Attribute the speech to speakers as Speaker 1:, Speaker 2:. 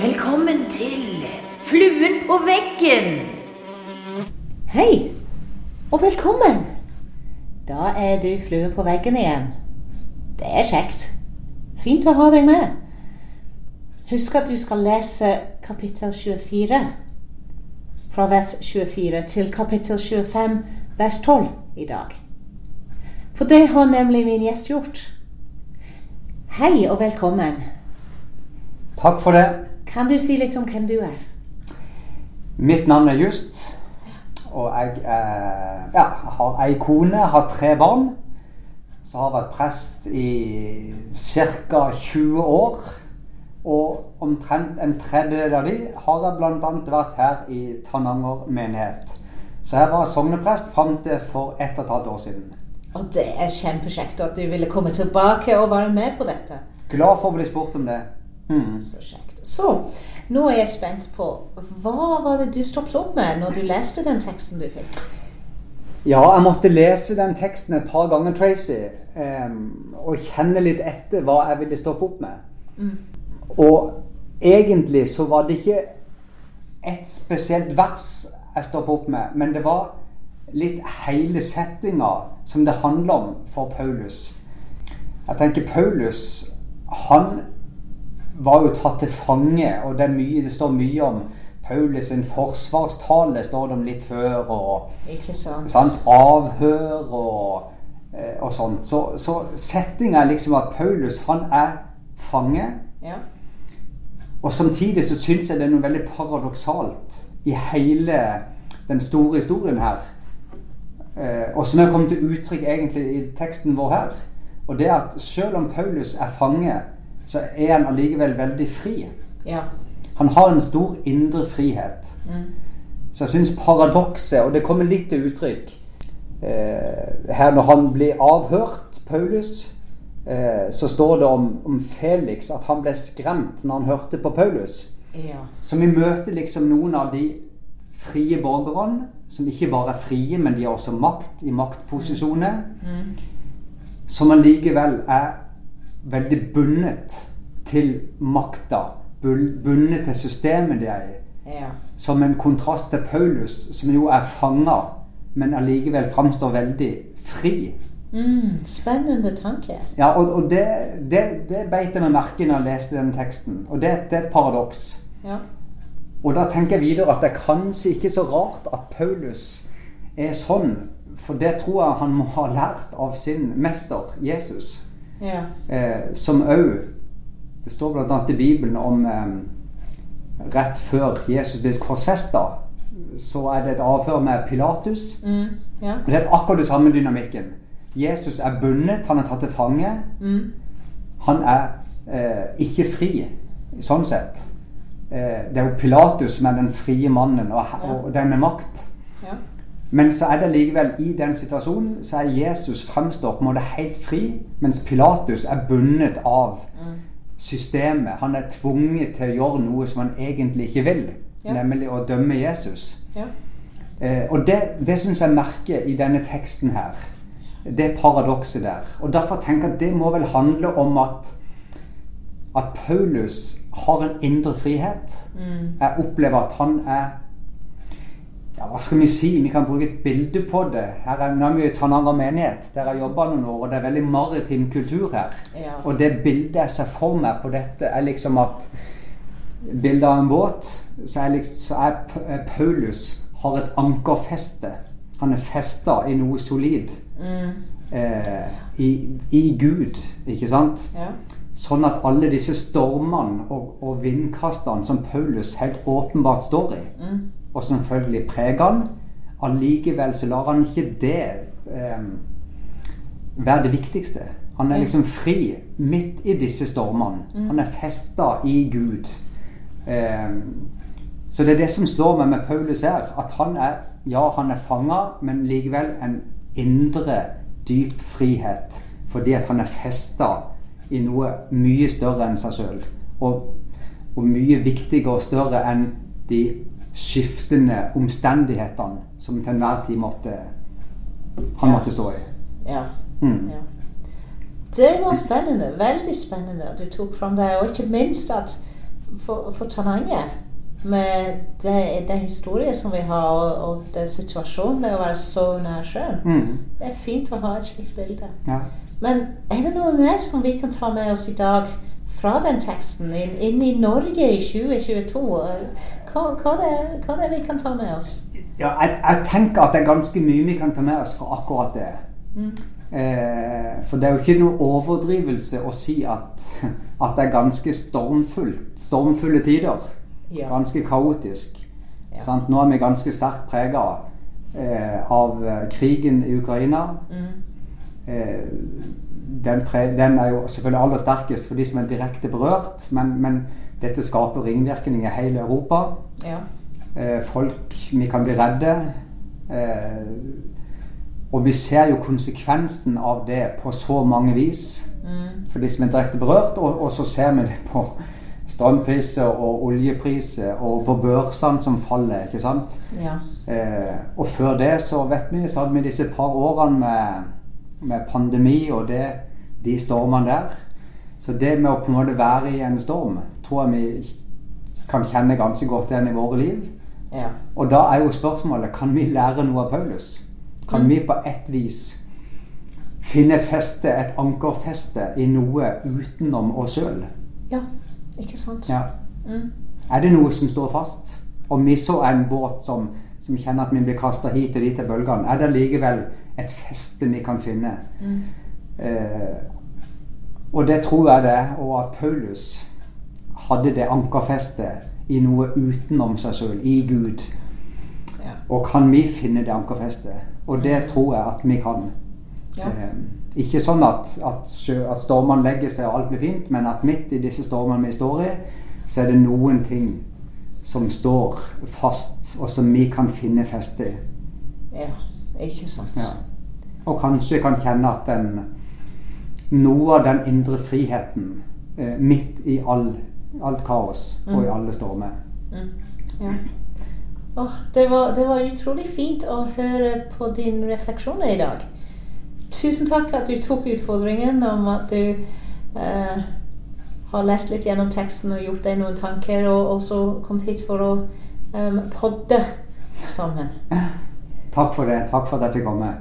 Speaker 1: Velkommen til Fluen på veggen.
Speaker 2: Hei, og velkommen. Da er du fluen på veggen igjen. Det er kjekt. Fint å ha deg med. Husk at du skal lese kapittel 24. Fra vers 24 til kapittel 25, vers 12 i dag. For det har nemlig min gjest gjort. Hei og velkommen.
Speaker 3: Takk for det.
Speaker 2: Kan du si litt om hvem du er?
Speaker 3: Mitt navn er Just. Og jeg eh, ja, har ei kone, har tre barn. Så har jeg vært prest i ca. 20 år. Og omtrent en tredjedel av de har jeg bl.a. vært her i Tananger menighet. Så jeg var sogneprest fram til for ett og et halvt år siden.
Speaker 2: Og det er kjempekjekt at du ville komme tilbake og være med på dette.
Speaker 3: Glad for å bli spurt om det. Mm.
Speaker 2: Så kjekt. Så, nå er jeg spent på Hva var det du stoppet opp med når du leste den teksten du fikk?
Speaker 3: Ja, jeg måtte lese den teksten et par ganger, Tracy, um, og kjenne litt etter hva jeg ville stoppe opp med.
Speaker 2: Mm.
Speaker 3: Og egentlig så var det ikke et spesielt vers jeg stoppet opp med, men det var litt hele settinga som det handler om for Paulus. Jeg tenker Paulus, han var jo tatt til fange, og det, mye, det står mye om Paulus sin forsvarstale, står det om litt før, og
Speaker 2: Ikke sant?
Speaker 3: sant? avhør og, eh, og sånt. Så, så settinga er liksom at Paulus, han er fange.
Speaker 2: Ja.
Speaker 3: Og samtidig så syns jeg det er noe veldig paradoksalt i hele den store historien her. Eh, og som er kommet til uttrykk egentlig i teksten vår her. Og det er at selv om Paulus er fange, så er han allikevel veldig fri.
Speaker 2: ja.
Speaker 3: Han har en stor indre frihet.
Speaker 2: Mm.
Speaker 3: Så jeg syns paradokset, og det kommer litt til uttrykk eh, her når han blir avhørt, Paulus, eh, så står det om, om Felix at han ble skremt når han hørte på Paulus.
Speaker 2: Ja.
Speaker 3: Så vi møter liksom noen av de frie borgerne, som ikke bare er frie, men de har også makt i maktposisjoner,
Speaker 2: Mm.
Speaker 3: som allikevel er veldig bundet til makta, bundet til systemet de er i.
Speaker 2: Ja.
Speaker 3: Som en kontrast til Paulus, som jo er fanga, men allikevel framstår veldig fri.
Speaker 2: Mm. Spennende tanke.
Speaker 3: Ja, og, og det, det, det beit jeg meg merke når jeg leste den teksten. Og det, det er et paradoks.
Speaker 2: Ja.
Speaker 3: Og da tenker jeg videre at det er kanskje ikke så rart at Paulus er sånn, for det tror jeg han må ha lært av sin mester, Jesus.
Speaker 2: Ja.
Speaker 3: Eh, som òg Det står bl.a. i Bibelen om eh, rett før Jesus blir korsfesta, så er det et avhør med Pilatus.
Speaker 2: Mm. Ja.
Speaker 3: Og Det er akkurat det samme dynamikken. Jesus er bundet, han er tatt til fange.
Speaker 2: Mm.
Speaker 3: Han er eh, ikke fri, sånn sett. Eh, det er jo Pilatus som er den frie mannen, og, og den med makt.
Speaker 2: Ja.
Speaker 3: Men så er det likevel i den situasjonen så er Jesus fremstår på en måte helt fri, mens Pilatus er bundet av
Speaker 2: Mm.
Speaker 3: systemet. Han er tvunget til å gjøre noe som han egentlig ikke vil,
Speaker 2: Ja.
Speaker 3: nemlig å dømme Jesus.
Speaker 2: Ja.
Speaker 3: Eh, og det, det syns jeg merker i denne teksten her. Det paradokset der. Og derfor tenker jeg at det må vel handle om at at Paulus har en indre frihet.
Speaker 2: Mm.
Speaker 3: Jeg opplever at han er ja, Hva skal vi si? Vi kan bruke et bilde på det. Her er, nå er vi i Tananger menighet, der jeg jobba noen år, og det er veldig maritim kultur her.
Speaker 2: Ja.
Speaker 3: Og det bildet jeg ser for meg på dette, er liksom at Bildet av en båt, så er, liksom, så er eh, Paulus har et ankerfeste. Han er festa i noe solid.
Speaker 2: Mm.
Speaker 3: Eh, i, I Gud, ikke sant?
Speaker 2: Ja.
Speaker 3: Sånn at alle disse stormene og, og vindkastene som Paulus helt åpenbart står i,
Speaker 2: Mm.
Speaker 3: Og selvfølgelig preger han, allikevel så lar han ikke det eh, være det viktigste. Han er liksom fri midt i disse stormene.
Speaker 2: Mm.
Speaker 3: Han er festa i Gud. Eh, så det er det som slår meg med Paulus her. At han er ja, han er fanga, men likevel en indre, dyp frihet. Fordi at han er festa i noe mye større enn seg sjøl. Og, og mye viktigere og større enn de skiftende omstendighetene som til enhver tid måtte, han
Speaker 2: Ja.
Speaker 3: måtte stå i.
Speaker 2: Ja.
Speaker 3: Mm.
Speaker 2: ja. Det var spennende. Veldig spennende at du tok fram det. Og ikke minst at for, for Tananger, med det, det historien som vi har, og, og den situasjonen med å være så nær sjøen,
Speaker 3: Mm.
Speaker 2: det er fint å ha et slikt bilde.
Speaker 3: Ja.
Speaker 2: Men er det noe mer som vi kan ta med oss i dag fra den teksten inn, inn i Norge i 2022? Hva, hva, det, hva det er vi kan ta med oss?
Speaker 3: Ja, jeg, jeg tenker at det er ganske mye vi kan ta med oss fra akkurat det.
Speaker 2: Mm.
Speaker 3: Eh, for det er jo ikke noe overdrivelse å si at, at det er ganske stormfullt, stormfulle tider.
Speaker 2: Ja.
Speaker 3: Ganske kaotisk.
Speaker 2: Ja.
Speaker 3: Sant? Nå er vi ganske sterkt prega eh, av krigen i Ukraina.
Speaker 2: Mm.
Speaker 3: Eh, den, pre den er jo selvfølgelig aller sterkest for de som er direkte berørt, men, men dette skaper ringvirkninger i hele Europa.
Speaker 2: Ja.
Speaker 3: Eh, folk Vi kan bli redde. Eh, og vi ser jo konsekvensen av det på så mange vis
Speaker 2: Mm.
Speaker 3: for de som er direkte berørt. Og, og så ser vi det på strømpriser og oljepriser og på børsene som faller. ikke sant?
Speaker 2: Ja.
Speaker 3: Eh, og før det så vet vi, så hadde vi disse par årene med, med pandemi og det, de stormene der. Så det med å på en måte være i en storm tror jeg vi kan kjenne ganske godt igjen i våre liv.
Speaker 2: ja.
Speaker 3: Og da er jo spørsmålet kan vi lære noe av Paulus. Kan
Speaker 2: Mm.
Speaker 3: vi på ett vis finne et feste, et ankerfeste, i noe utenom oss sjøl?
Speaker 2: ja. Ikke sant?
Speaker 3: Ja.
Speaker 2: Mm.
Speaker 3: Er det noe som står fast? Om vi så er en båt som, som kjenner at vi blir kasta hit og dit av bølgene, er det likevel et feste vi kan finne?
Speaker 2: Mm.
Speaker 3: Eh, og det tror jeg det, og at Paulus hadde det ankerfestet i noe utenom seg sjøl, i Gud.
Speaker 2: Ja.
Speaker 3: Og kan vi finne det ankerfestet? Og det tror jeg at vi kan.
Speaker 2: Ja.
Speaker 3: Eh, ikke sånn at, at, at stormene legger seg og alt blir fint, men at midt i disse stormene vi står i, så er det noen ting som står fast, og som vi kan finne feste i.
Speaker 2: ja. Ikke sant?
Speaker 3: Ja. Og kanskje kan kjenne at den, noe av den indre friheten eh, midt i all, alt kaos og i
Speaker 2: Mm.
Speaker 3: alle stormer.
Speaker 2: Mm. Ja. Oh, det, var, det var utrolig fint å høre på dine refleksjoner i dag. Tusen takk at du tok utfordringen om at du eh, har lest litt gjennom teksten og gjort deg noen tanker, og også kommet hit for å um, podde sammen.
Speaker 3: Takk for det. Takk for at jeg fikk komme.